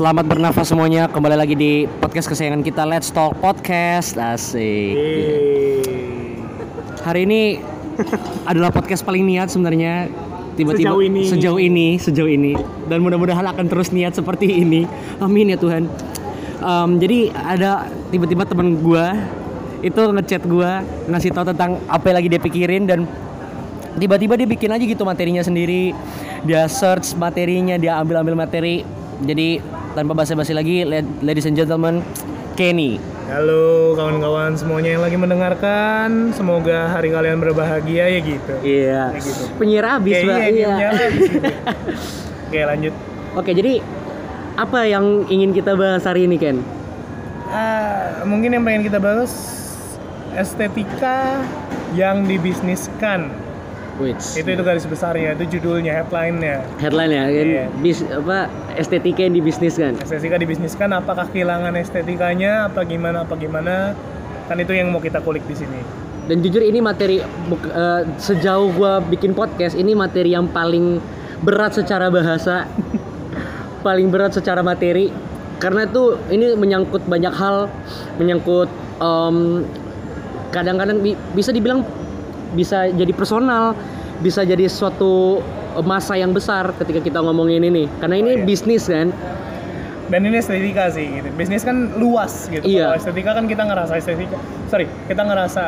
Selamat bernafas semuanya. Kembali lagi di podcast kesayangan kita Let's Talk Podcast. Asik. Hari ini adalah podcast paling niat sebenarnya. Tiba-tiba Sejauh ini. sejauh ini, sejauh ini. Dan mudah-mudahan akan terus niat seperti ini. Amin ya Tuhan. Em, jadi ada tiba-tiba temen gua itu ngechat gua ngasih tahu tentang apa yang lagi dia pikirin dan tiba-tiba dia bikin aja gitu materinya sendiri dia search materinya dia ambil-ambil materi jadi tanpa basa-basi lagi la- ladies and gentlemen Kenny Halo kawan-kawan semuanya yang lagi mendengarkan, semoga hari kalian berbahagia ya gitu. iya gitu. penyiar abis Oke, Mbak. iya, iya habis gitu. Oke lanjut. oke jadi apa yang ingin kita bahas hari ini Ken Ah, mungkin yang pengen kita bahas estetika yang dibisniskan. Which Itu itu garis besarnya, itu judulnya, headline-nya. headline ya kan Iya. bis apa estetika yang dibisniskan Estetika dibisniskan, apakah kehilangan estetikanya, apa gimana, apa gimana? Kan itu yang mau kita kulik di sini. dan jujur ini materi eh, sejauh gua bikin podcast ini materi yang paling berat secara bahasa paling berat secara materi karena itu ini menyangkut banyak hal menyangkut em, kadang-kadang bi- bisa dibilang bisa jadi personal bisa jadi suatu masa yang besar ketika kita ngomongin ini karena ini Oh, iya. bisnis kan dan ini estetika sih gitu. bisnis kan luas gitu Iya. kalau estetika kan kita ngerasa estetika sorry kita ngerasa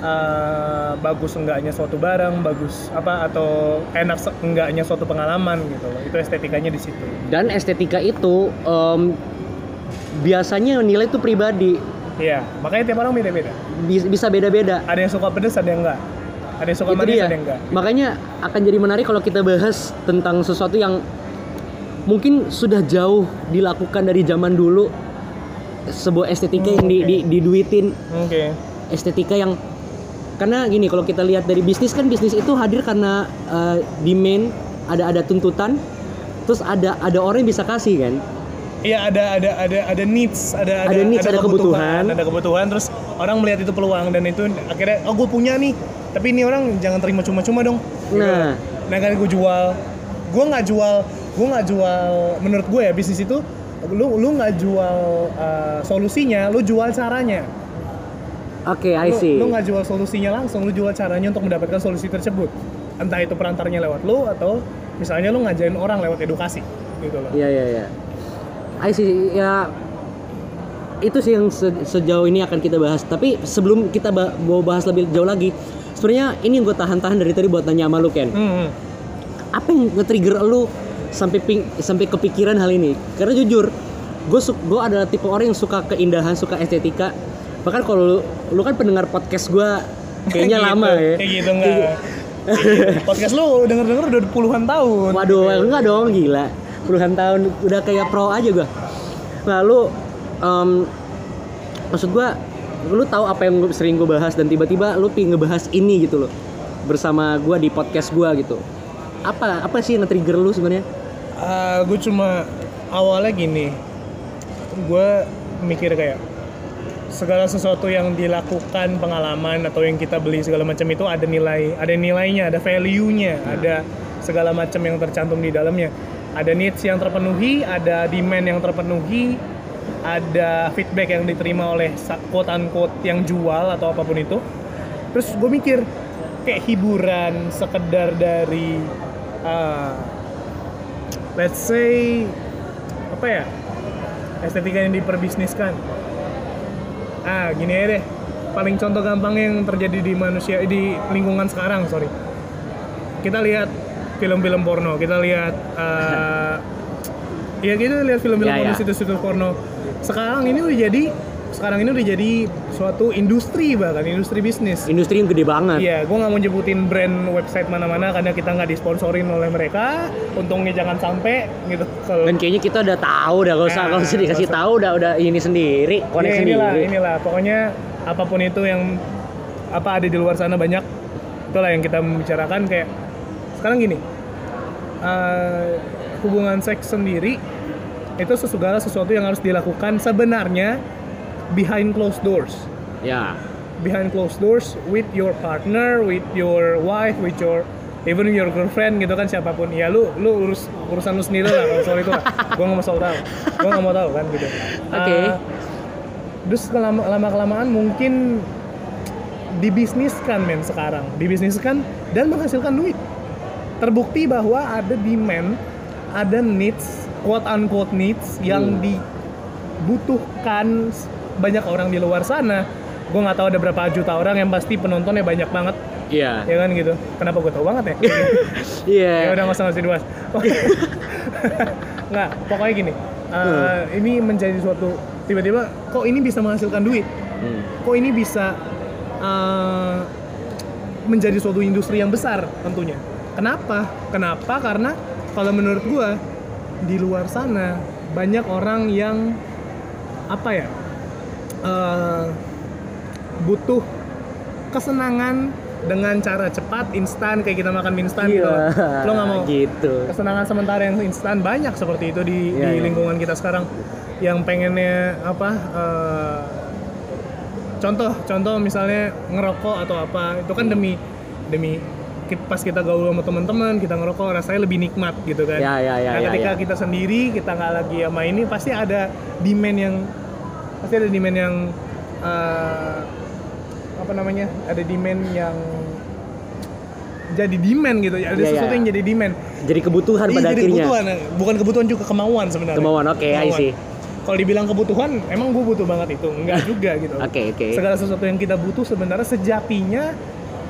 uh, bagus enggaknya suatu barang bagus apa atau enak enggaknya suatu pengalaman gitu loh itu estetikanya di situ dan estetika itu em, biasanya nilai itu pribadi iya makanya tiap orang beda-beda. Bis- bisa beda-beda. Ada yang suka pedes ada yang enggak. Ada yang suka itu manis dia. ada yang enggak. Makanya akan jadi menarik kalau kita bahas tentang sesuatu yang mungkin sudah jauh dilakukan dari zaman dulu. Sebuah estetika yang di, Oke. di- diduitin. Oke. Estetika yang karena gini kalau kita lihat dari bisnis kan bisnis itu hadir karena eh, demand ada ada tuntutan. Terus ada ada orang yang bisa kasih kan Iya ada ada ada ada needs, ada Ada needs, ada kebutuhan. ada kebutuhan. Terus orang melihat itu peluang dan itu akhirnya oh gue punya nih, tapi ini orang jangan terima cuma-cuma dong. Gitu. Nah. nah kan gue jual, gue nggak jual, gue nggak jual. Menurut gue ya bisnis itu lu lu nggak jual uh, solusinya, lu jual caranya. oke I Lu- see Lu nggak jual solusinya langsung, lu jual caranya untuk mendapatkan solusi tersebut. Entah itu perantarnya lewat lu atau misalnya lu ngajarin orang lewat edukasi gitu loh. Iya iya iya. I see ya itu sih yang se- sejauh ini akan kita bahas. Tapi sebelum kita ba- mau bahas lebih jauh lagi, sebenarnya ini yang gue tahan-tahan dari tadi buat nanya sama lu Ken. Hmm, hmm. Apa yang nge-trigger lu sampai ping- sampai kepikiran hal ini? Karena jujur, gue gue adalah tipe orang yang suka keindahan, suka estetika. Bahkan kalau lu, lu kan pendengar podcast gue kayaknya Gitu, lama ya. Kayak gitu enggak. Podcast lu denger-denger udah puluhan tahun. Waduh, enggak dong, gila. Puluhan tahun udah kayak pro aja gua. Nah, lu em, maksud gua lu tahu apa yang sering gue bahas dan tiba-tiba lu pingin ngebahas ini gitu loh bersama gua di podcast gua gitu. Apa apa sih yang nge-trigger lu sebenarnya? gue cuma awalnya gini. Gue mikir kayak segala sesuatu yang dilakukan pengalaman atau yang kita beli segala macam itu ada nilai, ada nilainya, ada value-nya, ada segala macam yang tercantum di dalamnya. Ada needs yang terpenuhi, ada demand yang terpenuhi, ada feedback yang diterima oleh quote unquote yang jual atau apa pun itu. Terus gue mikir kayak hiburan sekedar dari uh, let's say apa ya estetika yang diperbisniskan. Ah gini aja deh. Paling contoh gampang yang terjadi di manusia di lingkungan sekarang sorry. Kita lihat film-film porno kita lihat uh, ya gitu lihat film-film Ya, porno ya. situs-situs porno sekarang ini udah jadi sekarang ini udah jadi suatu industri bahkan industri bisnis Industri yang gede banget. Iya, gue nggak mau nyebutin brand website mana-mana karena kita nggak disponsorin oleh mereka. Untungnya jangan sampai gitu. Kalau Dan kayaknya kita udah tahu udah gak usah Nah, kalau usah dikasih usah. tahu udah udah ini sendiri, konek ya, inilah, sendiri. inilah. Pokoknya apa pun itu yang apa ada di luar sana banyak. Itulah yang kita membicarakan kayak sekarang gini. eh, hubungan seks sendiri itu segala sesuatu yang harus dilakukan sebenarnya behind closed doors. Ya. behind closed doors with your partner, with your wife, with your even your girlfriend gitu kan siapa pun ya lu lu urus urusan lu sendiri lah kalau soal itu lah gue nggak mau soal tahu gue nggak mau tahu kan gitu Oke. Eh, terus lama lama kelamaan mungkin dibisniskan men sekarang dibisniskan dan menghasilkan duit terbukti bahwa ada demand ada needs quote unquote needs yang Hmm. dibutuhkan banyak orang di luar sana. Gue nggak tahu ada berapa juta orang yang pasti penontonnya banyak banget. Iya. ya kan gitu. Kenapa gue tahu banget ya? Iya. ya udah nggak usah ngasih dibahas oke nggak pokoknya gini. Uh, ini menjadi suatu tiba-tiba kok ini bisa menghasilkan duit? Hmm. kok ini bisa uh, menjadi suatu industri yang besar tentunya kenapa kenapa karena kalau menurut gua di luar sana banyak orang yang apa ya uh, butuh kesenangan dengan cara cepat instan kayak kita makan mie instan gitu. Iya. lo nggak mau Gitu. kesenangan sementara yang instan banyak seperti itu di, Iya, di iya. lingkungan kita sekarang yang pengennya apa eh, contoh contoh misalnya ngerokok atau apa itu kan demi demi ki- pas kita gaul sama teman-teman kita ngerokok rasanya lebih nikmat gitu kan Ya, ya, ya, nah ya, ketika ya. kita sendiri kita nggak lagi sama ini pasti ada demand yang pasti ada demand yang eh, apa namanya ada demand yang jadi demand gitu ya ada Iya, sesuatu iya. yang jadi demand Jadi kebutuhan Iya, pada jadi akhirnya. kebutuhan bukan kebutuhan juga kemauan sebenarnya Kemauan, oke, Kemauan. see. kalau dibilang kebutuhan emang gue butuh banget itu enggak juga gitu Oke, oke. segala sesuatu yang kita butuh sebenarnya sejatinya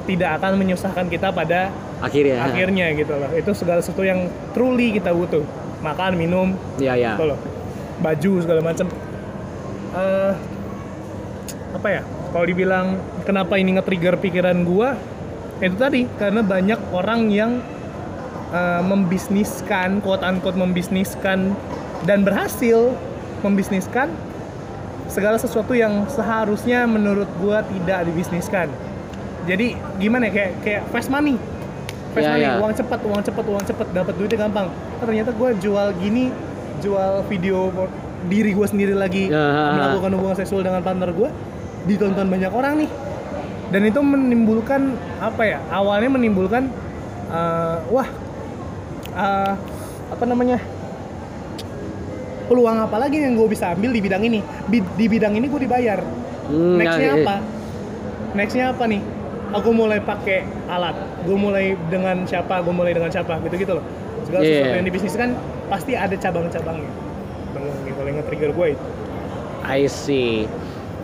tidak akan menyusahkan kita pada Akhirnya. akhirnya gitu loh. Itu segala sesuatu yang truly kita butuh. Makan minum Iya, iya. gitu loh. Baju segala macam. Eh, apa ya? Kalau dibilang kenapa ini nge-trigger pikiran gua? Itu tadi karena banyak orang yang eh, membisniskan quote unquote membisniskan dan berhasil membisniskan segala sesuatu yang seharusnya menurut gua tidak dibisniskan jadi gimana ya kayak kayak fast money. Fast Iya, money iya. uang cepat uang cepat uang cepat dapat duitnya gampang. Oh, ternyata gua jual gini jual video diri gue sendiri lagi Ya. melakukan hubungan seksual dengan partner gue ditonton banyak orang nih. Dan itu menimbulkan apa ya awalnya menimbulkan eh, wah eh, apa namanya peluang apa lagi yang gue bisa ambil di bidang ini? Bi- di bidang ini gue dibayar. Hmm, nextnya ya, ya. apa? Nextnya apa nih aku mulai pakai alat gue mulai dengan siapa gue mulai dengan siapa gitu gitu loh segala Iya. sesuatu yang dibisniskan pasti ada cabang-cabangnya yang nge-trigger gue itu I see.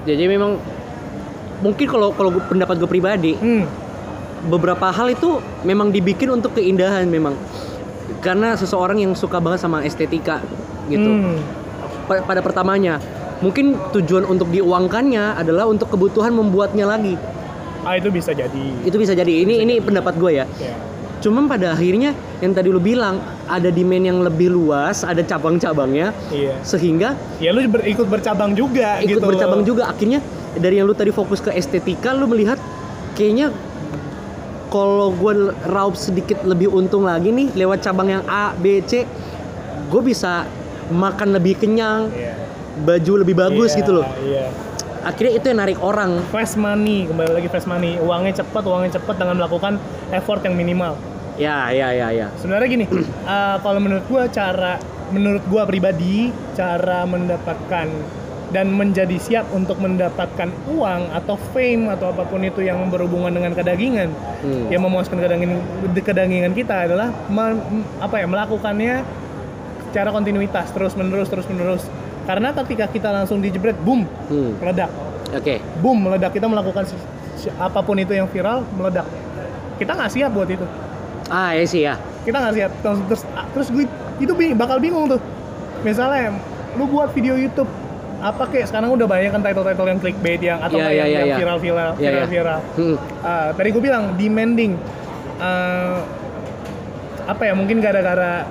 Jadi memang mungkin kalau kalau pendapat gue pribadi hmm. beberapa hal itu memang dibikin untuk keindahan memang karena seseorang yang suka banget sama estetika gitu. Hmm. Pa- Pada pertamanya mungkin tujuan untuk diuangkannya adalah untuk kebutuhan membuatnya lagi. Ah itu bisa jadi Itu bisa jadi ini ini pendapat gue ya. ya. Cuman pada akhirnya yang tadi lu bilang ada demand yang lebih luas, ada cabang-cabangnya iya sehingga ya lu ber- ikut bercabang juga ikut gitu bercabang loh. juga akhirnya dari yang lu tadi fokus ke estetika lu melihat kayaknya kalau gue raup sedikit lebih untung lagi nih lewat cabang yang A B C gue bisa makan lebih kenyang Iya. baju lebih bagus Iya, gitu loh iya akhirnya itu yang narik orang. Fast money kembali lagi fast money. Uangnya cepat uangnya cepat dengan melakukan effort yang minimal. Ya ya ya ya. Sebenarnya gini eh, kalau menurut gua cara menurut gua pribadi cara mendapatkan dan menjadi siap untuk mendapatkan uang atau fame atau apa pun itu yang berhubungan dengan kedagingan Hmm. yang memuaskan kedagingan kedagingan kita adalah me- apa ya melakukannya secara kontinuitas terus menerus terus menerus karena ketika kita langsung dijebret boom Hmm. meledak. Oke. Boom meledak. Kita melakukan apa pun itu yang viral meledak. Kita nggak siap buat itu. Ah ya sih ya. Kita nggak siap. Terus terus, terus gue itu bi- bakal bingung tuh. Misalnya lu buat video YouTube apa kayak sekarang udah banyak kan title-title yang clickbait yang atau nggak iya, yang, iya, yang iya. viral-viral Iya, iya. viral-viral Hmm. Ah, tadi gue bilang demanding. Ah, apa ya mungkin gara-gara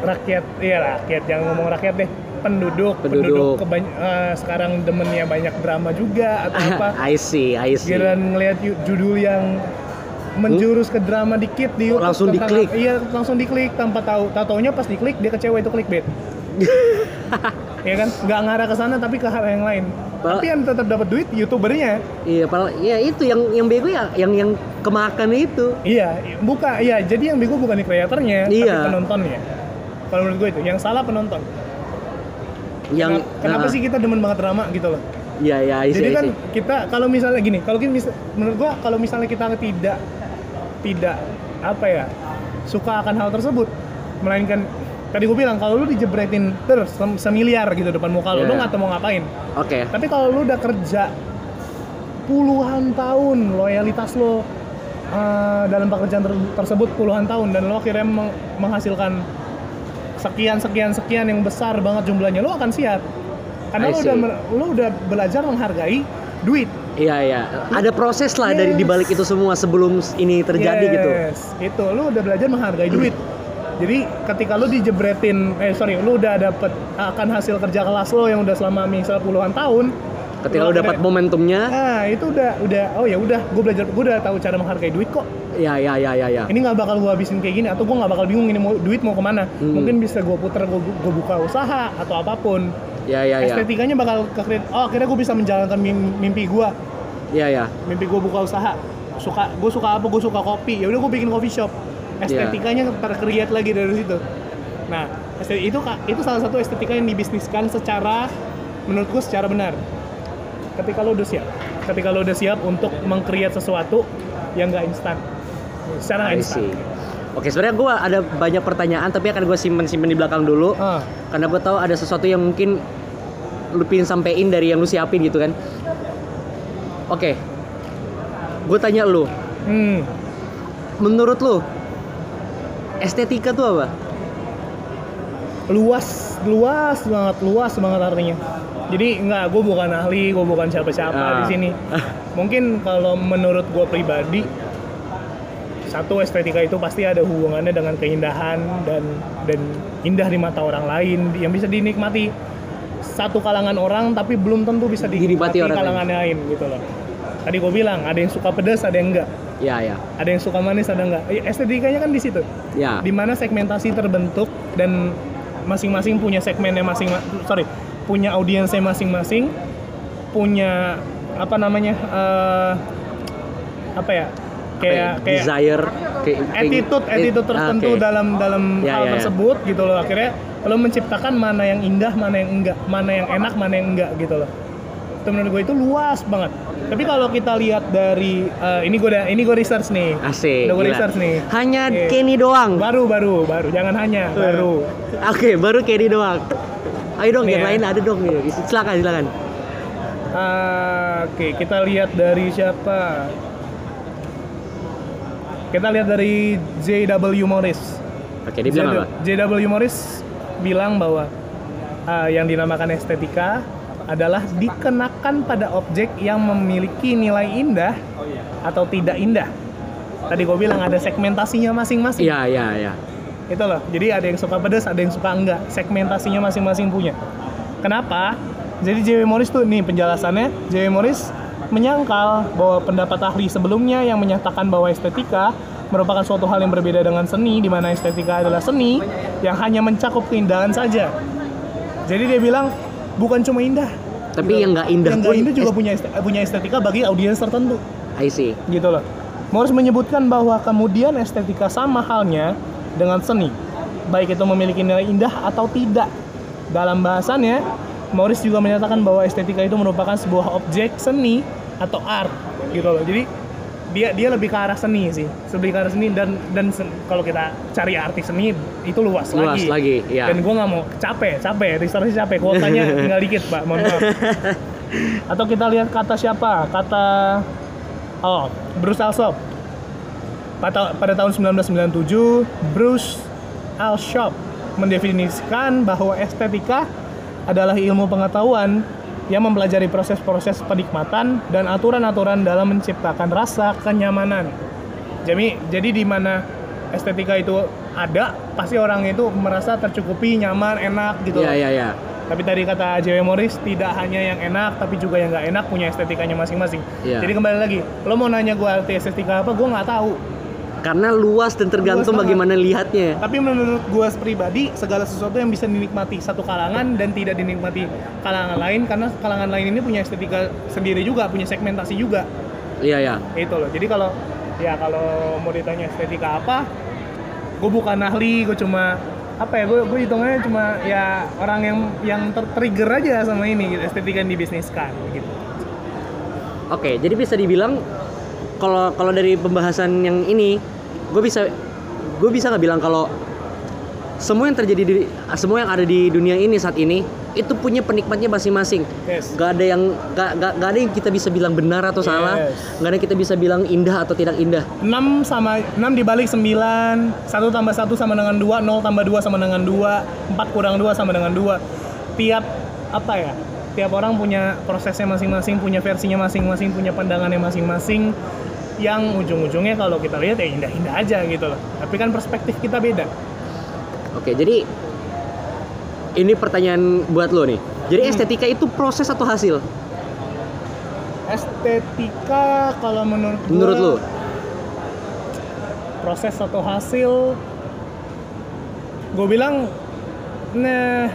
rakyat iya rakyat. Jangan ngomong rakyat deh penduduk Penduduk. kebany- ah, sekarang demennya banyak drama juga atau apa I see I see Giliran ngelihat judul yang menjurus ke drama dikit di YouTube Langsung tentang- diklik. Iya, langsung diklik tanpa tahu. Taunya pas diklik dia kecewa itu clickbait. ya kan nggak ngarah ke sana tapi ke hal yang lain Pak- tapi yang tetap dapat duit youtubernya iya padahal ya itu yang yang bego ya yang yang kemakan itu iya buka iya jadi yang bego bukan di kreatornya tapi Iya. penontonnya kalau menurut gue itu yang salah penonton yang kenapa, Nah, sih kita demen banget drama gitu loh iya iya isi, jadi kan isi. kita kalau misalnya gini kalau mis- menurut gua kalau misalnya kita tidak tidak apa ya suka akan hal tersebut melainkan tadi gue bilang kalau lu dijebretin terus sem- semiliar gitu depan muka lu lu Iya. nggak tahu mau ngapain oke tapi kalau lu udah kerja puluhan tahun loyalitas lo eh, dalam pekerjaan ter- tersebut puluhan tahun dan lo akhirnya meng- menghasilkan sekian sekian sekian yang besar banget jumlahnya lo akan siap. Karena lo udah lo udah belajar menghargai duit. Iya iya. Ada proses lah dari Yes. dibalik itu semua sebelum ini terjadi gitu. Yes, itu. Lo udah belajar menghargai duit. Jadi ketika lo dijebretin eh sorry lo udah dapet akan hasil kerja kelas lo yang udah selama misal puluhan tahun ketika lo dapat momentumnya Nah itu udah udah oh ya udah gue belajar gue udah tahu cara menghargai duit kok. iya iya iya iya ya. Ini nggak bakal gue habisin kayak gini atau gue nggak bakal bingung ini mau duit mau ke mana. Hmm. Mungkin bisa gue puter gue buka usaha atau apa pun. iya iya iya Estetikanya bakal ke oh akhirnya gue bisa menjalankan mim- mimpi gue. iya iya Mimpi gue buka usaha. Suka gue suka apa gue suka kopi. Ya udah gue bikin coffee shop. Estetikanya terkreat lagi dari situ. Nah estetik itu itu salah satu estetika yang dibisniskan secara menurut gue secara benar ketika lo udah siap. Ketika lo udah siap untuk mengcreate sesuatu yang nggak instan. Secara nggak I instan. Oke, sebenarnya gue ada banyak pertanyaan tapi akan gue simpen simpen di belakang dulu. Ah. Karena gue tahu ada sesuatu yang mungkin lu pingin sampein dari yang lu siapin gitu kan. Oke, gue tanya lu, hmm. Menurut lu estetika tuh apa? luas luas banget luas banget artinya jadi nggak gue bukan ahli gue bukan siapa-siapa Ah. di sini. Mungkin kalau menurut gue pribadi satu estetika itu pasti ada hubungannya dengan keindahan dan dan indah di mata orang lain yang bisa dinikmati. Satu kalangan orang tapi belum tentu bisa Dinikmati orang kalangan lain. gitu loh. Tadi gue bilang ada yang suka pedas ada yang enggak. Ya ya, ada yang suka manis ada enggak. Eh, estetikanya kan di situ. Ya. di mana segmentasi terbentuk dan masing-masing punya segmennya masing sorry punya audiensnya masing-masing punya apa namanya eh, apa ya Apa kayak ya? kayak desire, kayak, kayak- attitude attitude Ah, tertentu oke. dalam dalam Ya, hal ya, ya. tersebut gitu loh akhirnya lo menciptakan mana yang indah mana yang enggak mana yang enak mana yang enggak gitu loh itu menurut gue itu luas banget tapi kalau kita lihat dari eh, ini gue ini gue research nih Asik. udah gue research nih Hanya Iya. Kenny doang. baru baru baru jangan hanya baru Oke, baru Kenny doang. Ayo dong, Nih yang ya. lain ada dong. nih. Silakan, silakan. Ah, Oke, kita lihat dari siapa? Kita lihat dari J.W. Morris. Oke, dia bilang apa? J.W. Morris bilang bahwa ah, yang dinamakan estetika adalah dikenakan pada objek yang memiliki nilai indah atau tidak indah. Tadi gue bilang ada segmentasinya masing-masing. Iya, iya, iya. Itu loh. Jadi ada yang suka pedas, ada yang suka enggak. Segmentasinya masing-masing punya. Kenapa? Jadi J.W. Morris tuh nih penjelasannya. J.W. Morris menyangkal bahwa pendapat ahli sebelumnya yang menyatakan bahwa estetika merupakan suatu hal yang berbeda dengan seni, di mana estetika adalah seni yang hanya mencakup keindahan saja. Jadi dia bilang bukan cuma indah, Tapi yang nggak indah yang nggak indah juga punya este- punya estetika bagi audiens tertentu I see. gitu loh. Morris menyebutkan bahwa kemudian estetika sama halnya dengan seni, baik itu memiliki nilai indah atau tidak. Dalam bahasannya, Morris juga menyatakan bahwa estetika itu merupakan sebuah objek seni atau art gitu loh. Jadi dia dia lebih ke arah seni sih, lebih ke arah seni dan dan sen- kalau kita cari arti seni itu luas, Luas lagi, ya. Dan gue nggak mau capek, capek, research capek, kuotanya tinggal dikit pak, mohon maaf. Atau kita lihat kata siapa? Kata Oh, Bruce Alsop. Pada, pada tahun 1997, Bruce Alsop mendefinisikan bahwa estetika adalah ilmu pengetahuan yang mempelajari proses-proses penikmatan dan aturan-aturan dalam menciptakan rasa kenyamanan. Jadi, jadi di mana estetika itu ada, pasti orang itu merasa tercukupi, nyaman, enak gitu. Iya, iya, iya. Tapi tadi kata J.W. Morris tidak hanya yang enak tapi juga yang nggak enak punya estetikanya masing-masing. Iya. Jadi kembali lagi, lo mau nanya gue arti estetika apa, gue nggak tahu. Karena luas dan tergantung Luas bagaimana lihatnya. Tapi menurut gue pribadi segala sesuatu yang bisa dinikmati satu kalangan dan tidak dinikmati kalangan lain karena kalangan lain ini punya estetika sendiri juga, punya segmentasi juga. Iya ya. Itu loh. Jadi kalau ya kalau mau ditanya estetika apa, gue bukan ahli, gue cuma apa ya gue gue hitungannya cuma ya orang yang yang tertrigger aja sama ini gitu, estetika yang dibisniskan gitu. Oke, jadi bisa dibilang kalau kalau dari pembahasan yang ini, gue bisa gue bisa nggak bilang kalau semua yang terjadi di semua yang ada di dunia ini saat ini itu punya penikmatnya masing-masing. Yes. Gak ada yang gak, gak, gak ada yang kita bisa bilang benar atau salah. Yes. Gak ada yang kita bisa bilang indah atau tidak indah. 6 sama 6 dibalik 9 1 tambah 1 sama dengan 2 0 tambah 2 sama dengan 2 4 kurang 2 sama dengan 2 tiap apa ya tiap orang punya prosesnya masing-masing punya versinya masing-masing punya pandangannya masing-masing yang ujung-ujungnya kalau kita lihat ya indah-indah aja gitu loh tapi kan perspektif kita beda Oke, jadi ini pertanyaan buat lo nih. Jadi Hmm. estetika itu proses atau hasil? estetika kalau menurut gua, Menurut lo? proses atau hasil gue bilang nah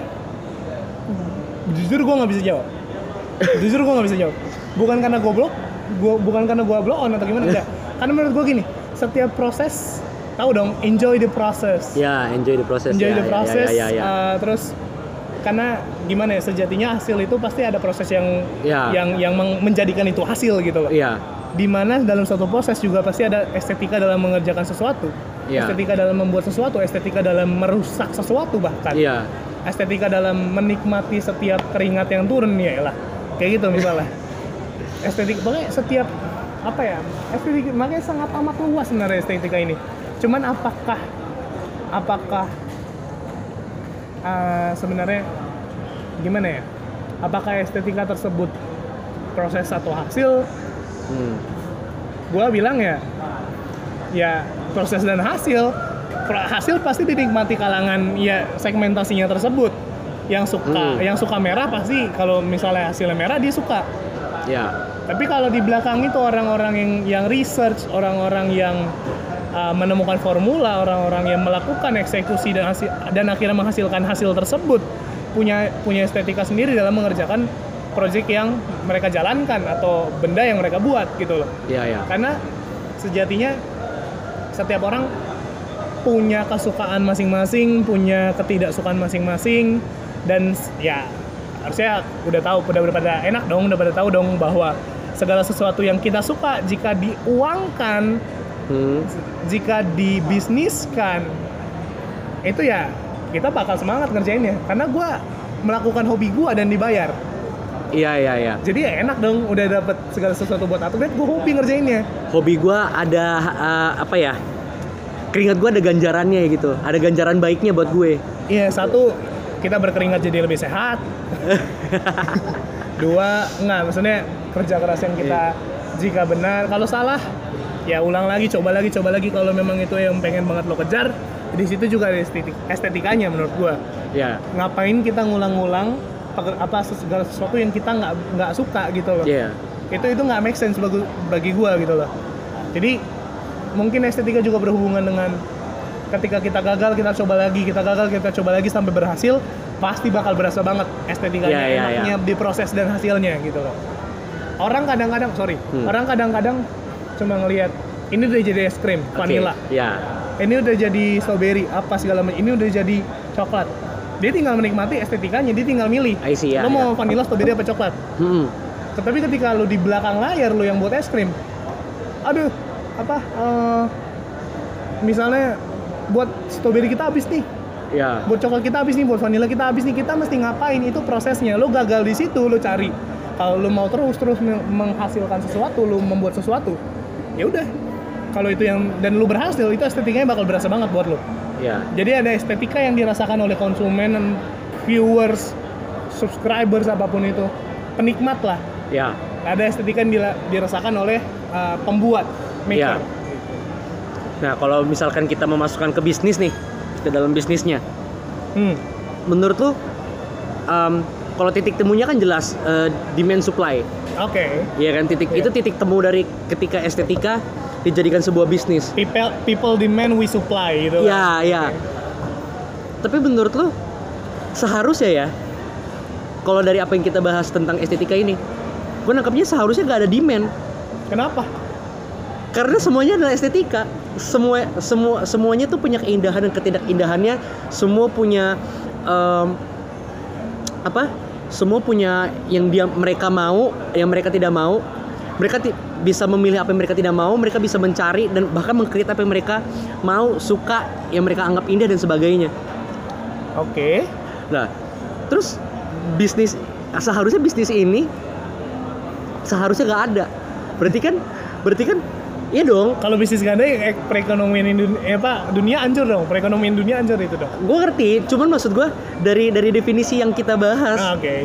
jujur gue nggak bisa jawab jujur gue nggak bisa jawab bukan karena goblok gua bukan karena gue blow on atau gimana enggak karena menurut gue gini setiap proses tahu dong enjoy the process Ya, enjoy the process. enjoy ya, the ya, process Ya, ya, ya, ya. uh, terus karena gimana ya sejatinya hasil itu pasti ada proses yang Ya. yang yang menjadikan itu hasil gitu loh Iya. di mana dalam suatu proses juga pasti ada estetika dalam mengerjakan sesuatu Iya. estetika dalam membuat sesuatu estetika dalam merusak sesuatu bahkan Iya. estetika dalam menikmati setiap keringat yang turun ya lah kayak gitu misalnya estetika pokoknya setiap apa ya estetika makanya sangat amat luas sebenarnya estetika ini. Cuman apakah apakah uh, sebenarnya gimana ya? Apakah estetika tersebut proses atau hasil? Hmm. gua bilang ya ya proses dan hasil hasil pasti dinikmati kalangan ya segmentasinya tersebut. Yang suka Hmm. yang suka merah pasti kalau misalnya hasilnya merah dia suka Ya. tapi kalau di belakang itu orang-orang yang yang research orang-orang yang uh, menemukan formula orang-orang yang melakukan eksekusi dan hasil dan akhirnya menghasilkan hasil tersebut punya punya estetika sendiri dalam mengerjakan proyek yang mereka jalankan atau benda yang mereka buat gitu loh Ya, ya. karena sejatinya setiap orang punya kesukaan masing-masing, punya ketidaksukaan masing-masing dan ya harusnya udah tahu udah udah pada enak dong, udah pada tahu dong bahwa segala sesuatu yang kita suka jika diuangkan, Hmm. jika dibisniskan itu ya kita bakal semangat ngerjainnya karena gua melakukan hobi gua dan dibayar. Iya, iya, iya. Jadi ya enak dong udah dapet segala sesuatu buat atlet, gue hobi ngerjainnya. Hobi gua ada uh, apa ya? Keringat gua ada ganjarannya gitu. Ada ganjaran baiknya buat gue. Iya, satu kita berkeringat jadi lebih sehat. Dua, enggak, maksudnya kerja keras yang kita jika benar, kalau salah ya ulang lagi, coba lagi, coba lagi kalau memang itu yang pengen banget lo kejar. Di situ juga ada estetik, estetikanya menurut gua. Ya. Ngapain kita ngulang-ngulang apa segala sesuatu yang kita nggak nggak suka gitu loh. Iya. Itu itu nggak make sense bagi, bagi gua gitu loh. Jadi mungkin estetika juga berhubungan dengan ketika kita gagal kita coba lagi kita gagal kita coba lagi sampai berhasil pasti bakal berasa banget estetikanya Iya, iya, enaknya di proses dan hasilnya gitu loh orang kadang-kadang sorry Hmm. orang kadang-kadang cuma ngelihat ini udah jadi es krim vanilla Ya. ini udah jadi strawberry apa segala macam ini udah jadi coklat dia tinggal menikmati estetikanya dia tinggal milih I see, ya, lo mau ya. vanilla strawberry apa coklat Hmm. tetapi ketika lu di belakang layar lu yang buat es krim aduh apa eh, misalnya buat strawberry kita habis nih Ya. buat coklat kita habis nih buat vanilla kita habis nih kita mesti ngapain itu prosesnya lu gagal di situ lu cari kalau lu mau terus terus me- menghasilkan sesuatu lu membuat sesuatu ya udah kalau itu yang dan lu berhasil itu estetikanya bakal berasa banget buat lu Ya. jadi ada estetika yang dirasakan oleh konsumen viewers subscribers apa pun itu penikmat lah Ya. ada estetika yang dirasakan oleh uh, pembuat maker. Ya. Nah, kalau misalkan kita memasukkan ke bisnis nih, ke dalam bisnisnya, Hmm. menurut lu um, kalau titik temunya kan jelas uh, demand supply Oke. Iya kan titik Iya. itu titik temu dari ketika estetika dijadikan sebuah bisnis. people people demand we supply gitu Iya, iya. Tapi menurut lo seharusnya ya kalau dari apa yang kita bahas tentang estetika ini, gue nangkapnya seharusnya nggak ada demand kenapa karena semuanya adalah estetika. Semua semua semuanya tuh punya keindahan dan ketidakindahannya. Semua punya em, apa? Semua punya yang dia mereka mau, yang mereka tidak mau. Mereka ti- bisa memilih apa yang mereka tidak mau, mereka bisa mencari dan bahkan mengkreat apa yang mereka mau, suka, yang mereka anggap indah dan sebagainya. oke Nah, terus bisnis seharusnya bisnis ini seharusnya nggak ada. Berarti kan, berarti kan, iya dong. kalau bisnis ganda eh, perekonomian Indonesia eh, apa dunia hancur dong perekonomian dunia hancur itu dong Gue ngerti, cuman maksud gue dari dari definisi yang kita bahas, Ah, oke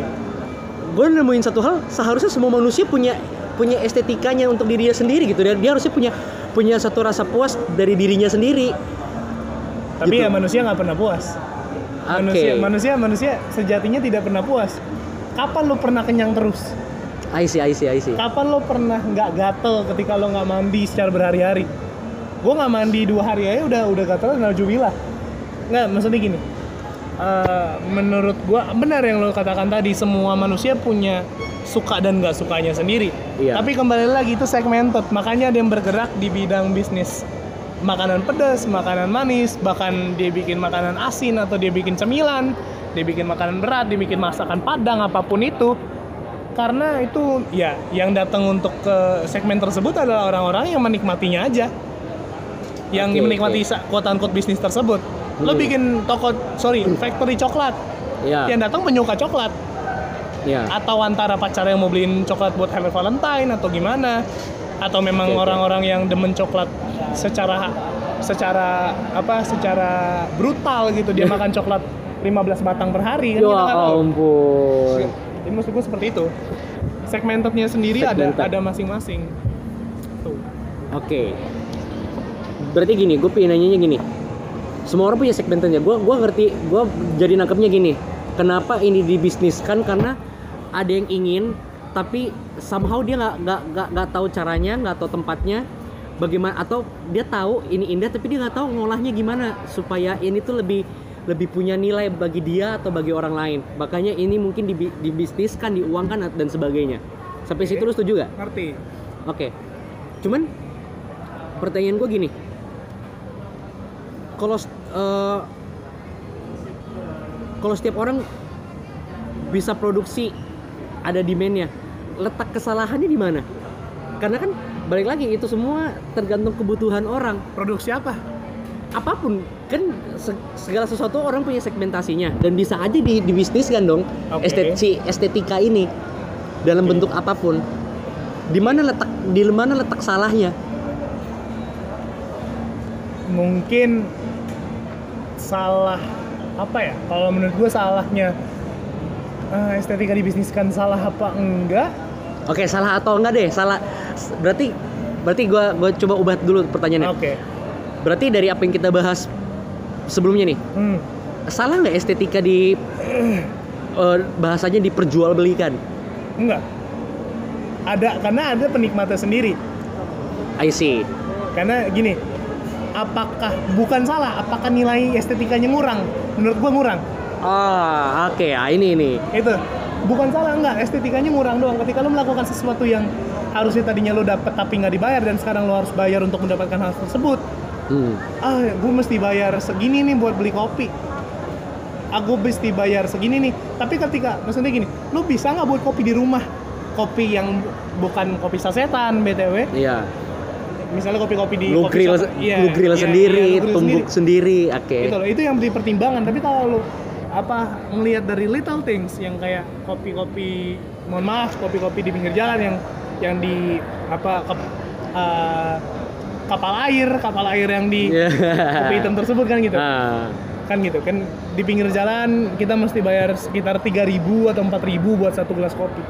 gue nemuin satu hal. Seharusnya semua manusia punya punya estetikanya untuk dirinya sendiri gitu. Dia, dia harusnya punya punya satu rasa puas dari dirinya sendiri. tapi Gitu. ya manusia nggak pernah puas manusia Oke. manusia manusia sejatinya tidak pernah puas kapan lo pernah kenyang terus I see, I see, I see. kapan lo pernah nggak gatel ketika lo nggak mandi secara berhari-hari? Gue nggak mandi dua hari aja udah udah gatel naujubillah nggak maksudnya gini. Eh, menurut gue benar yang lo katakan tadi semua manusia punya suka dan nggak sukanya sendiri. Iya. tapi kembali lagi itu segmented. Makanya ada yang bergerak di bidang bisnis. Makanan pedas makanan manis bahkan dia bikin makanan asin atau dia bikin cemilan dia bikin makanan berat dia bikin masakan padang apa pun itu karena itu ya yang datang untuk ke segmen tersebut adalah orang-orang yang menikmatinya aja. Yang Oke, menikmati quote unquote bisnis tersebut. Lo Hmm. bikin toko sorry factory coklat. Ya, yang datang penyuka coklat. Ya. atau antara pacar yang mau beliin coklat buat Happy Valentine atau gimana. Atau memang orang-orang yang demen coklat secara secara apa secara brutal gitu. Dia makan coklat 15 batang per hari kan Ya kita nggak tahu. ampun. Jadi maksud gue seperti itu. Segmentednya sendiri Segmented. ada ada masing-masing. Tuh. Oke. Berarti gini, gue pengen nanyanya gini. Semua orang punya segmenternya. Gue gua ngerti, gue jadi nangkepnya gini. Kenapa ini dibisniskan? Karena ada yang ingin, tapi somehow dia nggak nggak nggak nggak tahu caranya, nggak tahu tempatnya, bagaimana atau dia tahu ini indah, tapi dia nggak tahu ngolahnya gimana supaya ini tuh lebih lebih punya nilai bagi dia atau bagi orang lain. Makanya ini mungkin dibi- dibisniskan, diuangkan dan sebagainya. Sampai situ lu setuju gak? Ngerti? Oke. Cuman pertanyaan gue gini. Kalau eh, kalau setiap orang bisa produksi ada demandnya, letak kesalahannya di mana? Karena kan balik lagi itu semua tergantung kebutuhan orang. Produksi apa? Apa pun kan se- segala sesuatu orang punya segmentasinya dan bisa aja di dibisniskan dong Oke. estet- si estetika ini dalam Oke. bentuk apa pun. Di mana letak di mana letak salahnya? Mungkin salah apa ya? Kalau menurut gue salahnya eh, estetika dibisniskan salah apa enggak? Oke, salah atau enggak deh? Salah. Berarti berarti gua gua coba ubah dulu pertanyaannya. Oke. Berarti dari apa yang kita bahas sebelumnya nih, Hmm. salah nggak estetika di eh, bahasanya diperjualbelikan? Enggak. Ada karena ada penikmatnya sendiri. I see. Karena gini, apakah bukan salah? Apakah nilai estetikanya ngurang? Menurut gua ngurang. Ah, oke. Ah, ini ini. Itu bukan salah enggak, estetikanya ngurang doang. Ketika lo melakukan sesuatu yang harusnya tadinya lo dapet tapi nggak dibayar dan sekarang lo harus bayar untuk mendapatkan hal tersebut. Hmm. Ah, gue mesti bayar segini nih buat beli kopi. Aku mesti bayar segini nih. Tapi ketika maksudnya gini, lo bisa nggak buat kopi di rumah? Kopi yang bukan kopi sasetan, btw. Iya. Misalnya kopi-kopi di Lu kopi grill. Iya, lu grill iya, sendiri, iya, lu grill tumbuk sendiri. Oke. itu loh itu yang menjadi pertimbangan tapi kalau lu apa ngelihat dari little things yang kayak kopi-kopi mohon maaf kopi-kopi di pinggir jalan yang yang di apa kap- eh, kapal air kapal air yang di Iya. kopi hitam tersebut kan gitu Ah, kan gitu kan di pinggir jalan kita mesti bayar sekitar 3000 atau 4000 buat satu gelas kopi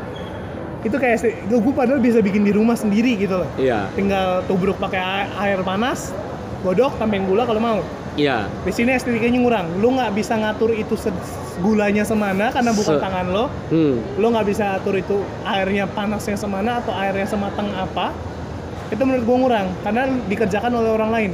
itu kayak gue padahal bisa bikin di rumah sendiri gitu loh iya. tinggal tubruk pakai air panas godok tambahin gula kalau mau Iya. di sini estetikanya ngurang lu nggak bisa ngatur itu gulanya semana karena bukan Se- tangan lo Hmm. lo nggak bisa atur itu airnya panasnya semana atau airnya sematang apa itu menurut gue ngurang karena dikerjakan oleh orang lain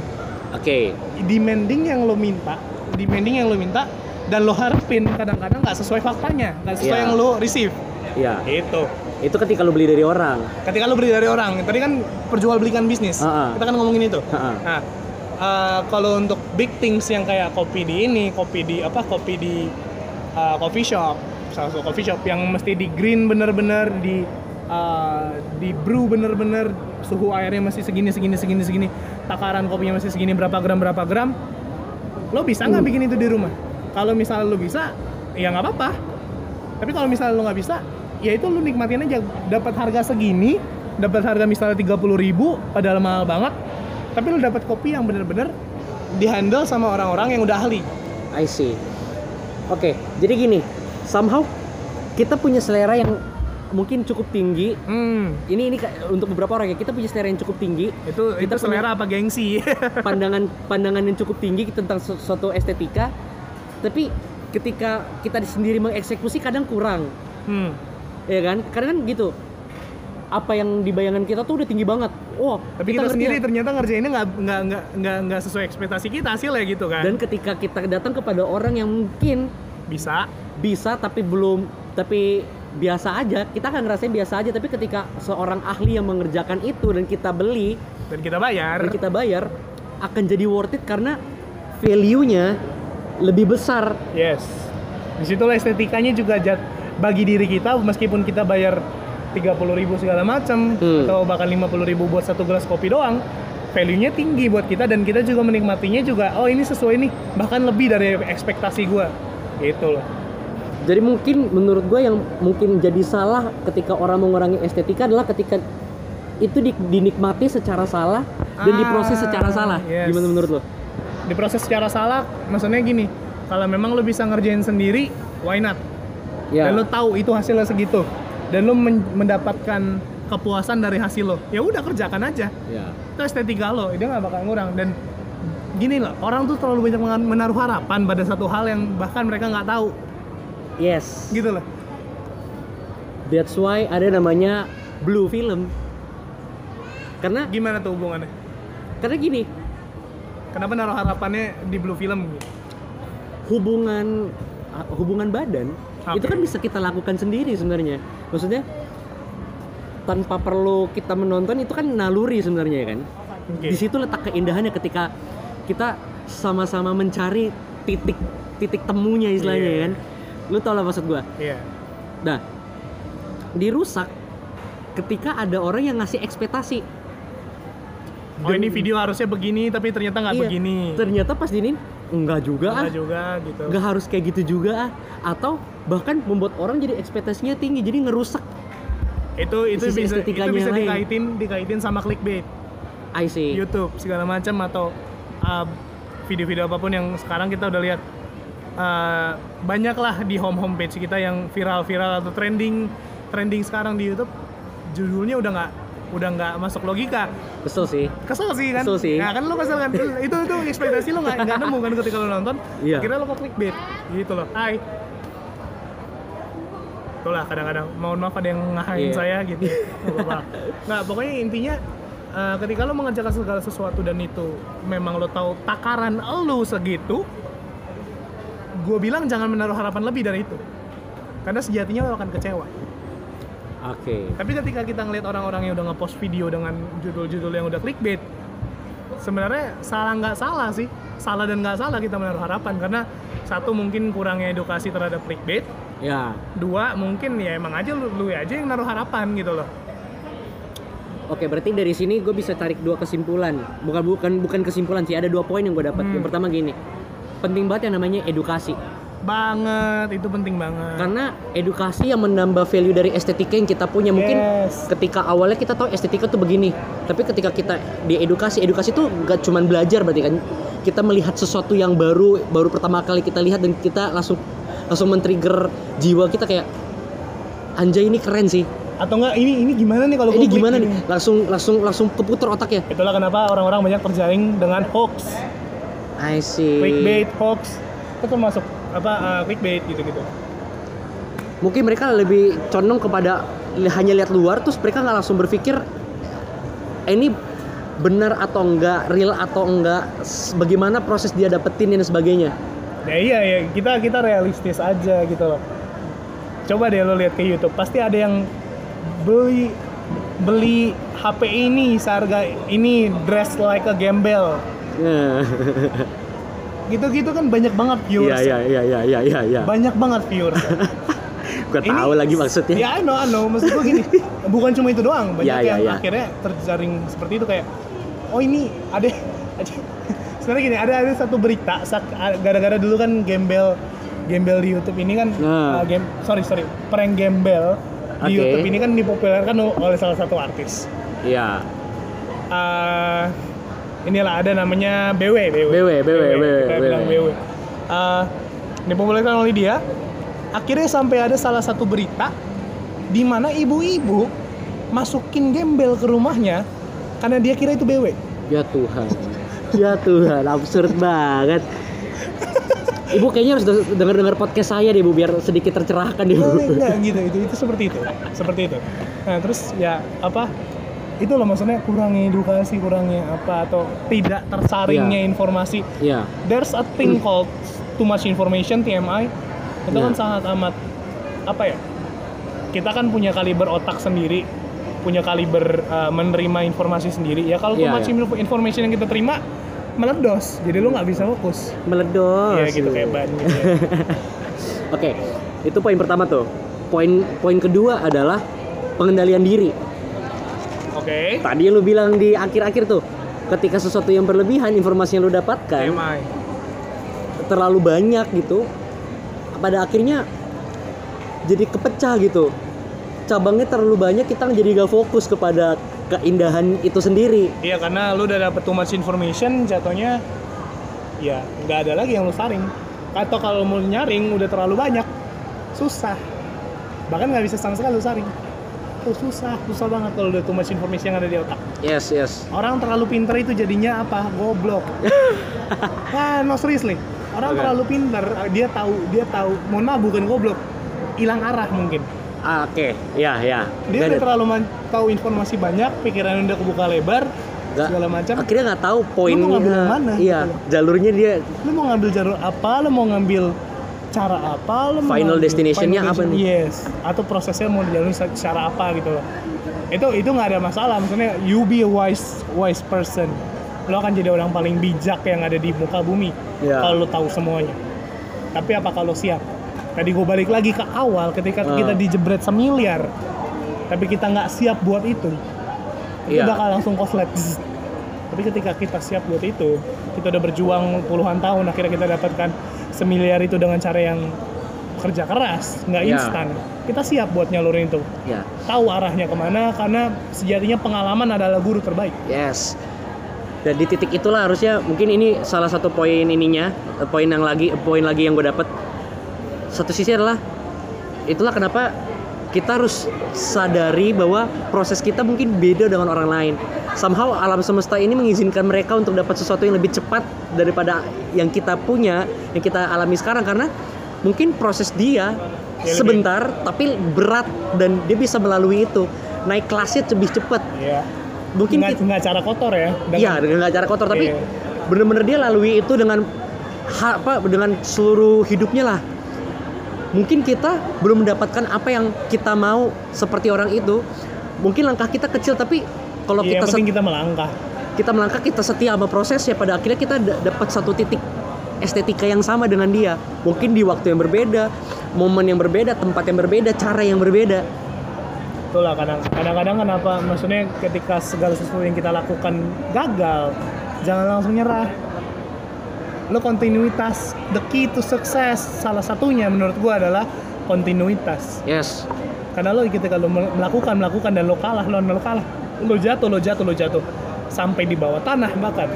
Oke. demanding yang lo minta demanding yang lo minta dan lo harapin kadang-kadang nggak sesuai faktanya nggak sesuai Iya. yang lo receive Iya. itu Itu ketika lu beli dari orang. ketika lo beli dari orang tadi kan perjualbelikan bisnis Ah, ah. kita kan ngomongin itu Ah, ah. nah eh, kalau untuk big things yang kayak kopi di ini kopi di apa kopi di eh, coffee shop salah satu coffee shop yang mesti di green bener-bener di eh, di brew bener-bener suhu airnya masih segini segini segini segini takaran kopinya masih segini berapa gram berapa gram lo bisa nggak Hmm. bikin itu di rumah kalau misalnya lo bisa ya nggak apa-apa tapi kalau misalnya lo nggak bisa ya itu lo nikmatin aja dapat harga segini dapat harga misalnya 30.000 ribu padahal mahal banget tapi lo dapat kopi yang bener-bener dihandle sama orang-orang yang udah ahli I see. Oke, jadi gini, somehow kita punya selera yang mungkin cukup tinggi. hmm Ini ini untuk beberapa orang ya, kita punya selera yang cukup tinggi. itu Kita itu selera apa gengsi pandangan pandangan yang cukup tinggi tentang su- suatu estetika. Tapi ketika kita sendiri mengeksekusi kadang kurang, hmm ya kan? Karena kan gitu. Apa yang di bayangan kita tuh udah tinggi banget. Wah, tapi kita, ngerti sendiri ya. ternyata ngerjainnya nggak nggak nggak nggak nggak sesuai ekspektasi kita hasilnya gitu kan Dan ketika kita datang kepada orang yang mungkin bisa bisa tapi belum tapi biasa aja kita kan ngerasain biasa aja tapi ketika seorang ahli yang mengerjakan itu dan kita beli dan kita bayar dan kita bayar akan jadi worth it karena value-nya lebih besar Yes. Di situlah estetikanya juga jat bagi diri kita meskipun kita bayar 30.000 ribu segala macam Hmm. atau bahkan 50.000 ribu buat satu gelas kopi doang, value-nya tinggi buat kita dan kita juga menikmatinya juga. Oh ini sesuai nih, bahkan lebih dari ekspektasi gua. Gitu loh. Jadi mungkin menurut gue yang mungkin jadi salah ketika orang mengurangi estetika adalah ketika itu di- dinikmati secara salah dan diproses secara Ah, salah yes. gimana menurut lo? Diproses secara salah, maksudnya gini. Kalau memang lo bisa ngerjain sendiri, why not? Ya. Dan lo tahu itu hasilnya segitu. Dan lo men- mendapatkan kepuasan dari hasil lo. Ya udah kerjakan aja. ya. itu estetika lo dia nggak bakal ngurang dan gini loh orang tuh terlalu banyak menaruh harapan pada satu hal yang bahkan mereka nggak tahu Yes. gitu loh That's why ada namanya blue film. Karena gimana tuh hubungannya karena gini, kenapa naruh harapannya di blue film hubungan hubungan badan Oke. itu kan bisa kita lakukan sendiri sebenarnya. Maksudnya tanpa perlu kita menonton itu kan naluri sebenarnya ya kan. Oke. Di situ letak keindahannya ketika kita sama-sama mencari titik titik temunya istilahnya Iya. ya kan. Lu tau lah maksud gua. iya Nah, dirusak ketika ada orang yang ngasih ekspektasi. oh ini video harusnya begini tapi ternyata nggak Iya, begini Ternyata pas dinin enggak juga ah. Nggak juga gitu nggak harus kayak gitu juga ah. atau bahkan membuat orang jadi ekspektasinya tinggi jadi ngerusak itu itu bisa itu bisa lain. dikaitin dikaitin sama clickbait I see YouTube segala macam atau uh, video-video apa pun yang sekarang kita udah lihat uh, banyaklah di home home page kita yang viral-viral atau trending trending sekarang di YouTube judulnya udah nggak udah nggak masuk logika. Kesel sih. Kesel sih kan? Kesel sih. nah kan lo kesel kan? Itu itu ekspektasi lo nggak nggak nemu kan ketika lo nonton? Iya. kira lo kok clickbait? Gitu loh. Hai. Itulah kadang-kadang. Mohon maaf ada yang ngahain Iya. saya gitu. Nggak pokoknya intinya eh, ketika lo mengerjakan segala sesuatu dan itu memang lo tahu takaran lo segitu gue bilang jangan menaruh harapan lebih dari itu. Karena sejatinya lo akan kecewa. Oke. Tapi ketika kita ngeliat orang-orang yang udah ngepost video dengan judul-judul yang udah clickbait, sebenarnya salah nggak salah sih, salah dan nggak salah kita menaruh harapan. Karena satu mungkin kurangnya edukasi terhadap clickbait, ya. Dua mungkin ya emang aja lu, lu aja yang naruh harapan gitu loh. oke berarti dari sini gue bisa tarik dua kesimpulan. Bukan bukan bukan kesimpulan sih ada dua poin yang gue dapat. Hmm. yang pertama gini penting banget yang namanya edukasi. Banget, itu penting banget. karena edukasi yang menambah value dari estetika yang kita punya. Mungkin Yes. ketika awalnya kita tahu estetika tuh begini tapi ketika kita diedukasi edukasi tuh gak cuman belajar berarti kan. Kita melihat sesuatu yang baru baru pertama kali kita lihat dan kita langsung langsung men-trigger jiwa kita kayak anjay ini keren sih. Atau enggak ini ini gimana nih kalau ini gimana nih? langsung langsung langsung keputar otaknya. Itulah kenapa orang-orang banyak terjaring dengan hoax, I see clickbait, hoax. Itu termasuk apa uh, clickbait gitu-gitu. mungkin mereka lebih condong kepada hanya lihat luar terus mereka nggak langsung berpikir ini benar atau enggak, real atau enggak, bagaimana proses dia dapetin dan sebagainya. Ya iya ya, kita kita realistis aja gitu loh. Coba deh lo lihat ke YouTube, pasti ada yang beli beli HP ini seharga ini dress like a gembel. Gitu-gitu kan banyak banget Iya viewers. iya iya iya iya iya. iya. Banyak banget viewers. Gue tahu lagi maksudnya. Ya, I know, I know. Maksud gue gini, bukan cuma itu doang. Banyak Ya, ya, yang ya. akhirnya terjaring seperti itu kayak, oh ini ada, ada sebenarnya gini, ada ada satu berita gara-gara dulu kan gembel gembel di YouTube ini kan, Nah. uh, game, sorry sorry, prank gembel di Oke. YouTube ini kan dipopulerkan oleh salah satu artis. Iya. Uh, inilah ada namanya BW, BW, BW, BW, kita BW. bilang BW. Uh, dipopulerkan oleh dia. Akhirnya sampai ada salah satu berita di mana ibu-ibu masukin gembel ke rumahnya karena dia kira itu BW. Ya Tuhan. Ya Tuhan, absurd banget. Ibu kayaknya harus de- denger-dengar podcast saya deh, Bu, biar sedikit tercerahkan deh, Bu. Enggak gitu, itu itu seperti itu, seperti itu. Nah terus ya apa? Itu loh maksudnya kurangnya edukasi, kurangnya apa atau tidak tersaringnya informasi. Iya. There's a thing called too much information TMI. Itu kan Ya. sangat amat apa ya? Kita kan punya kaliber otak sendiri, punya kaliber uh, menerima informasi sendiri. Ya kalau too Iya, much iya. info- information yang kita terima meledos, jadi lu nggak bisa fokus. Meledos. Iya gitu kayak ban gitu. ya. Oke, itu poin pertama tuh. Poin poin kedua adalah pengendalian diri. Oke. Tadi yang lu bilang di akhir-akhir tuh, ketika sesuatu yang berlebihan informasi yang lu dapatkan TMI. terlalu banyak gitu, pada akhirnya jadi kepecah gitu. Cabangnya terlalu banyak, kita jadi gak fokus kepada keindahan itu sendiri. Iya karena lu udah dapet too much information jatuhnya ya nggak ada lagi yang lu saring atau kalau mau nyaring udah terlalu banyak susah bahkan nggak bisa sama sekali lu saring tuh susah susah banget kalau udah too much information yang ada di otak. Yes, yes. orang terlalu pinter itu jadinya apa? Goblok. Nah no seriously. Orang Oke. terlalu pinter dia tahu dia tahu. Mohon maaf bukan goblok. Hilang arah mungkin. Ah, Oke, ya, ya. dia udah terlalu tahu informasi banyak pikirannya udah kebuka lebar Nggak- segala macam. Akhirnya nggak tahu poinnya. Lu mau ngambil mana, Iya, gitu jalurnya dia lu mau ngambil jalur apa? Lu mau ngambil cara apa mau Final destination-nya final apa nih? yes atau prosesnya mau dijalani sa- cara apa gitu loh itu itu nggak ada masalah maksudnya you be a wise wise person lo akan jadi orang paling bijak yang ada di muka bumi Iya. kalau lo tahu semuanya tapi apa kalau siap tadi gue balik lagi ke awal ketika Ah. kita dijebret semiliar tapi kita nggak siap buat itu itu Iya. bakal langsung koslet tapi ketika kita siap buat itu kita udah berjuang puluhan tahun akhirnya kita dapatkan semiliar itu dengan cara yang kerja keras nggak Iya. instan kita siap buat nyalurin itu ya. tahu arahnya ke mana karena sejatinya pengalaman adalah guru terbaik Yes. Dan di titik itulah harusnya mungkin ini salah satu poin ininya, eh, poin yang lagi poin lagi yang gue dapet. Satu sisi adalah itulah kenapa kita harus sadari bahwa proses kita mungkin beda dengan orang lain. Somehow alam semesta ini mengizinkan mereka untuk dapat sesuatu yang lebih cepat daripada yang kita punya, yang kita alami sekarang karena mungkin proses dia sebentar tapi berat dan dia bisa melalui itu. Naik kelasnya lebih cepat. ya Mungkin nggak, kita- nggak cara kotor ya Iya dengan nggak cara kotor tapi Iya. bener-bener dia lalui itu dengan apa dengan seluruh hidupnya lah. Mungkin kita belum mendapatkan apa yang kita mau seperti orang itu. Mungkin langkah kita kecil tapi kalau Iya, kita yang penting kita melangkah kita melangkah kita setia sama prosesnya pada akhirnya kita da- dapat satu titik estetika yang sama dengan dia. Mungkin di waktu yang berbeda, momen yang berbeda, tempat yang berbeda, cara yang berbeda. itulah kadang kadang-kadang kenapa maksudnya ketika segala sesuatu yang kita lakukan gagal jangan langsung nyerah lo kontinuitas the key to success salah satunya menurut gua adalah kontinuitas. Yes. karena lo ketika lo mel- melakukan melakukan dan lo kalah lo lo kalah lo jatuh lo jatuh lo jatuh. Sampai di bawah tanah bahkan.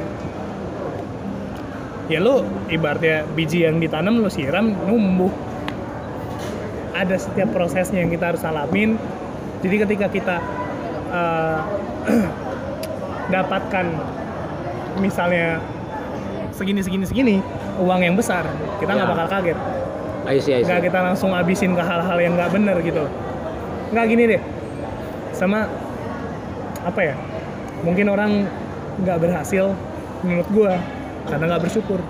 Ya lo ibaratnya biji yang ditanam lo siram numbuh. Ada setiap prosesnya yang kita harus alamin. Jadi ketika kita eh, dapatkan misalnya segini segini segini uang yang besar kita nggak Ya. bakal kaget I see, I see. nggak kita langsung habisin ke hal-hal yang nggak bener gitu nggak gini deh sama apa ya mungkin orang nggak berhasil menurut gua karena nggak bersyukur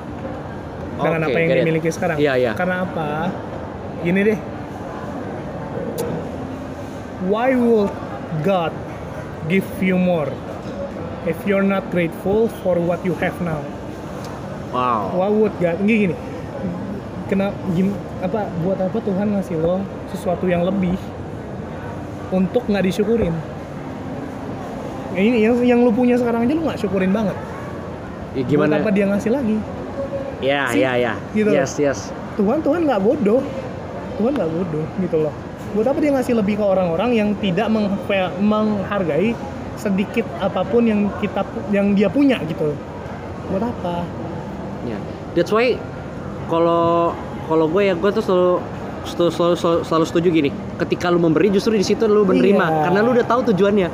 dengan Oke, apa yang it. dimiliki sekarang Iya, iya. karena apa gini deh why would God give you more if you're not grateful for what you have now Wow. why would God gini, gini kenapa gim, apa buat apa Tuhan ngasih lo sesuatu yang lebih untuk nggak disyukurin Ya ini yang yang lu punya sekarang aja lu nggak syukurin banget Ya, buat gimana? apa dia ngasih lagi Ya, sih? ya, ya. Gitu. Yes, yes. Tuhan Tuhan nggak bodoh Tuhan nggak bodoh gitu loh buat apa dia ngasih lebih ke orang-orang yang tidak meng- menghargai sedikit apa pun yang kita yang dia punya gitu buat apa Ya. That's why kalau kalau gue ya gue tuh selalu selalu, selalu, selalu, selalu setuju gini. Ketika lu memberi justru di situ lu menerima Iya. karena lu udah tahu tujuannya.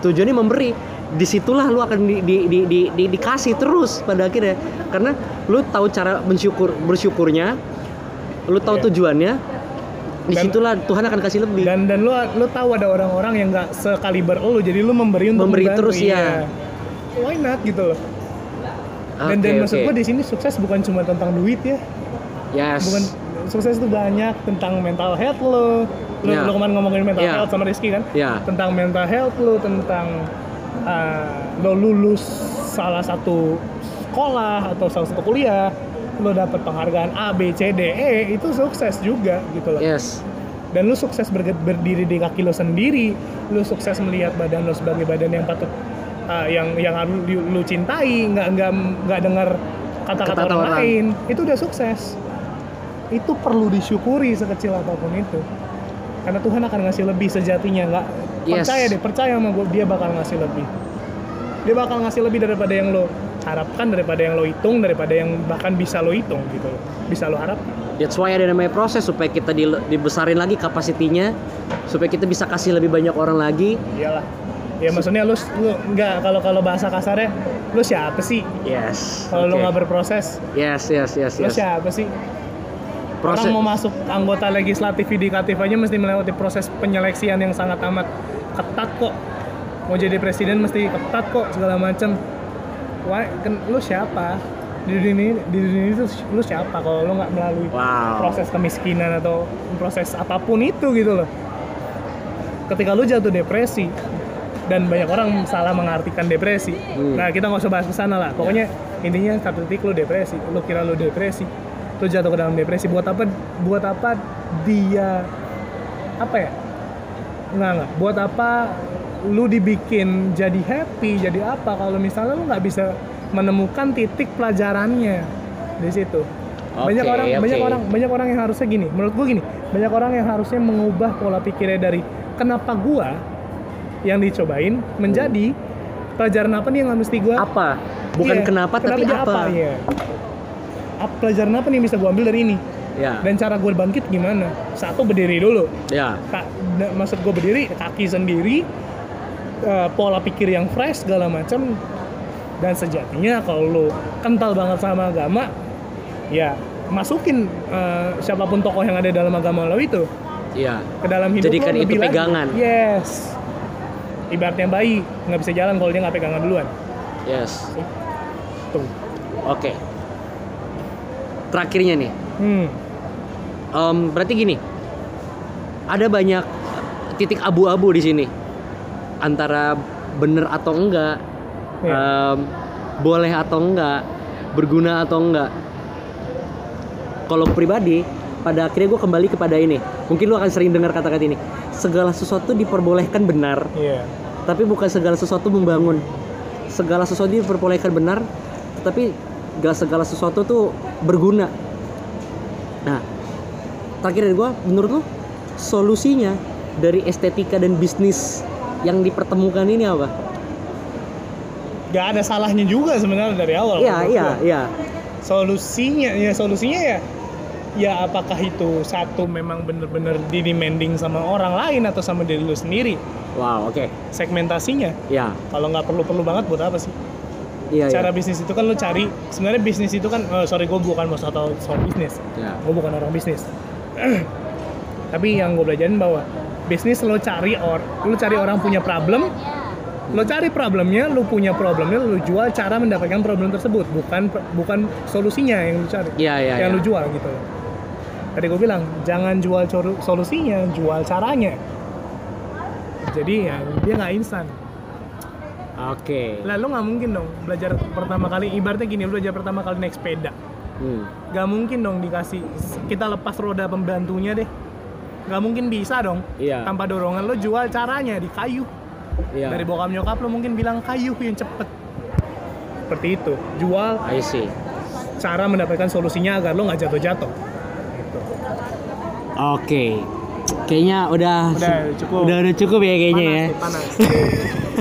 Tujuannya memberi. Di situlah lu akan di, di, di, di, di- dikasih terus pada akhirnya karena lu tahu cara mensyukur bersyukurnya, lu tahu Iya. tujuannya. Dan- Di situlah Tuhan akan kasih lebih. dan dan lu lu tahu ada orang-orang yang nggak sekaliber lu jadi lu memberi untuk Memberi terus, ya. why not gitu loh dan Oke, dan maksud oke. gua di sini sukses bukan cuma tentang duit ya yes. bukan sukses itu banyak tentang mental health lo Ya. lu kemarin ngomongin mental Ya. health sama Rizky kan Ya. tentang mental health lo tentang uh, lo lulus salah satu sekolah atau salah satu kuliah lo dapat penghargaan A B C D E itu sukses juga gitu loh Yes. dan lu sukses berge- berdiri di kaki lo sendiri lu sukses melihat badan lo sebagai badan yang patut uh, yang yang lu, lu cintai nggak nggak nggak dengar kata-kata Kata-kata orang, orang. lain itu udah sukses. Itu perlu disyukuri sekecil apa pun itu. Karena Tuhan akan ngasih lebih sejatinya. Nggak Yes. percaya deh percaya sama gue dia bakal ngasih lebih. Dia bakal ngasih lebih daripada yang lo harapkan daripada yang lo hitung daripada yang bahkan bisa lo hitung gitu loh. Bisa lo harap. That's why ada namanya proses supaya kita di- dibesarin lagi kapasitinya, supaya kita bisa kasih lebih banyak orang lagi. iyalah ya maksudnya lu lu nggak kalau kalau bahasa kasarnya lu siapa sih Yes. kalau lu oke. nggak berproses Yes, yes, yes, lu yes. siapa sih Proses orang mau masuk anggota legislatif yudikatif aja mesti melewati proses penyeleksian yang sangat amat ketat kok mau jadi presiden mesti ketat kok segala macam wah kan lu siapa di dunia ini di dunia itu lu siapa kalau lu nggak melalui Wow. proses kemiskinan atau proses apa pun itu gitu loh ketika lu jatuh depresi dan banyak orang salah mengartikan depresi. Hmm. nah kita nggak usah bahas ke sana lah. Pokoknya intinya satu titik lu depresi. Lu kira lu depresi. Lu jatuh ke dalam depresi. Buat apa buat apa dia apa ya? Nggak nggak. Buat apa lu dibikin jadi happy jadi apa kalau misalnya lu nggak bisa menemukan titik pelajarannya di situ. Banyak Oke, orang oke. banyak orang banyak orang yang harusnya gini. Menurut gua gini banyak orang yang harusnya mengubah pola pikirnya dari kenapa gua yang dicobain menjadi pelajaran apa nih yang mesti gua apa? Bukan Iya, kenapa, tapi dia apa? Iya. Ap- pelajaran apa nih yang bisa gua ambil dari ini Ya. dan cara gue bangkit gimana satu berdiri dulu Ya. Da- maksud gue berdiri kaki sendiri eh, pola pikir yang fresh segala macam dan sejatinya kalau lo kental banget sama agama ya masukin eh, siapa pun tokoh yang ada dalam agama lo itu Iya. ke dalam hidup Jadikan lo itu lebih lagi. pegangan. yes ibaratnya bayi nggak bisa jalan kalau dia nggak pegangan duluan Yes. tuh Oke. Terakhirnya nih. hmm. Em, berarti gini. Ada banyak titik abu-abu di sini. Antara bener atau enggak. Iya. em, boleh atau enggak. Berguna atau enggak. Kalau pribadi, pada akhirnya gue kembali kepada ini. Mungkin lu akan sering dengar kata-kata ini. Segala sesuatu diperbolehkan benar, Iya. tapi bukan segala sesuatu membangun. Segala sesuatu diperbolehkan benar, tapi gak segala sesuatu tuh berguna. Nah, terakhir dari gua, menurut lo solusinya dari estetika dan bisnis yang dipertemukan ini apa? Gak ada salahnya juga sebenarnya dari awal. Iya, iya, iya. solusinya ya solusinya ya ya apakah itu satu memang bener-bener di demanding sama orang lain atau sama diri lu sendiri Wow, oke. segmentasinya Ya, kalau nggak perlu-perlu banget buat apa sih iya, cara iya. bisnis itu kan lu cari sebenarnya bisnis itu kan eh, sorry gue bukan mau tahu soal bisnis Ya. gue bukan orang bisnis tapi yang gue belajarin bahwa bisnis lo cari or lu cari orang punya problem Lo cari problemnya, lo punya problemnya, lo jual cara mendapatkan problem tersebut, bukan bukan solusinya yang lo cari. Iya, iya, yang iya. lo jual gitu. Tadi gue bilang, jangan jual solusinya, jual caranya. Jadi ya dia nggak instan. Oke. Lah lo nggak mungkin dong belajar pertama kali, ibaratnya gini, lo belajar pertama kali naik sepeda. Hmm. Gak mungkin dong dikasih, kita lepas roda pembantunya deh. Gak mungkin bisa dong. Iya. Tanpa dorongan lo jual caranya di kayu. Iya. Dari bokap nyokap lo mungkin bilang kayu yang cepet. Seperti itu. Jual I see. cara mendapatkan solusinya agar lo nggak jatuh-jatuh. Gitu. Oke. Kayaknya udah Udah, cukup. Udah udah cukup ya kayaknya ya. Panas, nih, panas.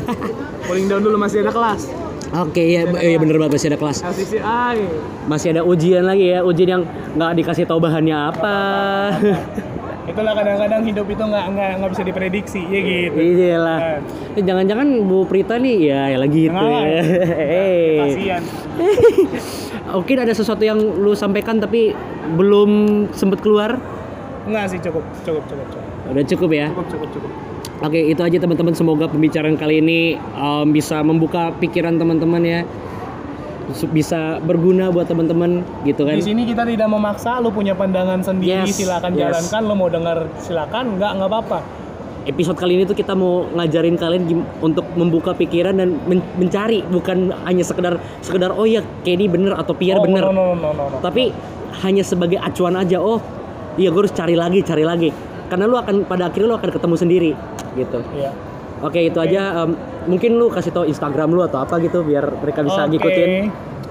Cooling down dulu masih ada kelas. Oke, iya iya bener banget masih ada kelas. LCCI. Masih ada ujian lagi ya, ujian yang nggak dikasih tahu bahannya apa. Itulah kadang-kadang hidup itu nggak nggak nggak bisa diprediksi ya gitu. Iya lah. Kan. Eh, Jangan-jangan Bu Prita nih ya, ya lagi gitu. Jangan. ya. Kasian. Mungkin ada sesuatu yang lu sampaikan tapi belum sempet keluar. Enggak sih cukup cukup cukup cukup Udah cukup ya. cukup cukup cukup. Oke, itu aja teman-teman. Semoga pembicaraan kali ini um, bisa membuka pikiran teman-teman ya. Bisa berguna buat teman-teman gitu kan. Di sini kita tidak memaksa, lu punya pandangan sendiri, Yes, silakan yes. jalankan. Lu mau dengar silakan, enggak enggak apa-apa. Episode kali ini tuh kita mau ngajarin kalian untuk membuka pikiran dan men- mencari bukan hanya sekedar sekedar oh ya Kenny bener atau Pierre Oh, bener. No, no, no, no, no. Tapi hanya sebagai acuan aja. Oh, iya gue harus cari lagi, cari lagi. Karena lu akan pada akhirnya lu akan ketemu sendiri gitu. Iya. Oke, itu aja um, mungkin lu kasih tahu Instagram lu atau apa gitu biar mereka bisa Oke. ngikutin.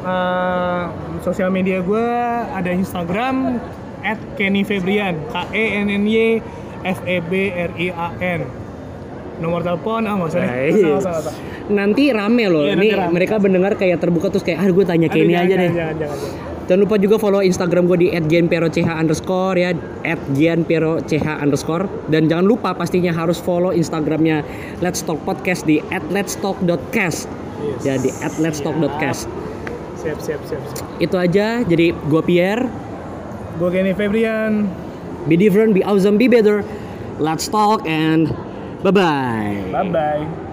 Eh, sosial media gue ada Instagram at Kenny Febrian K E N N Y F E B R I A N nomor telepon ah nggak usah deh iya. Nanti rame loh. Iya, Ini rame. mereka mendengar kayak terbuka terus kayak ah gue tanya Kenny jangan, aja jangan, deh. jangan, jangan, jangan. Jangan lupa juga follow Instagram gue di @gianperoch underscore ya @gianperoch underscore dan jangan lupa pastinya harus follow Instagramnya Let's Talk Podcast di @letstalk.cast Yes. ya di @letstalk.cast siap siap siap, siap. itu aja jadi gue Pierre gue Kenny Febrian be different be awesome be better. Let's talk and bye bye bye bye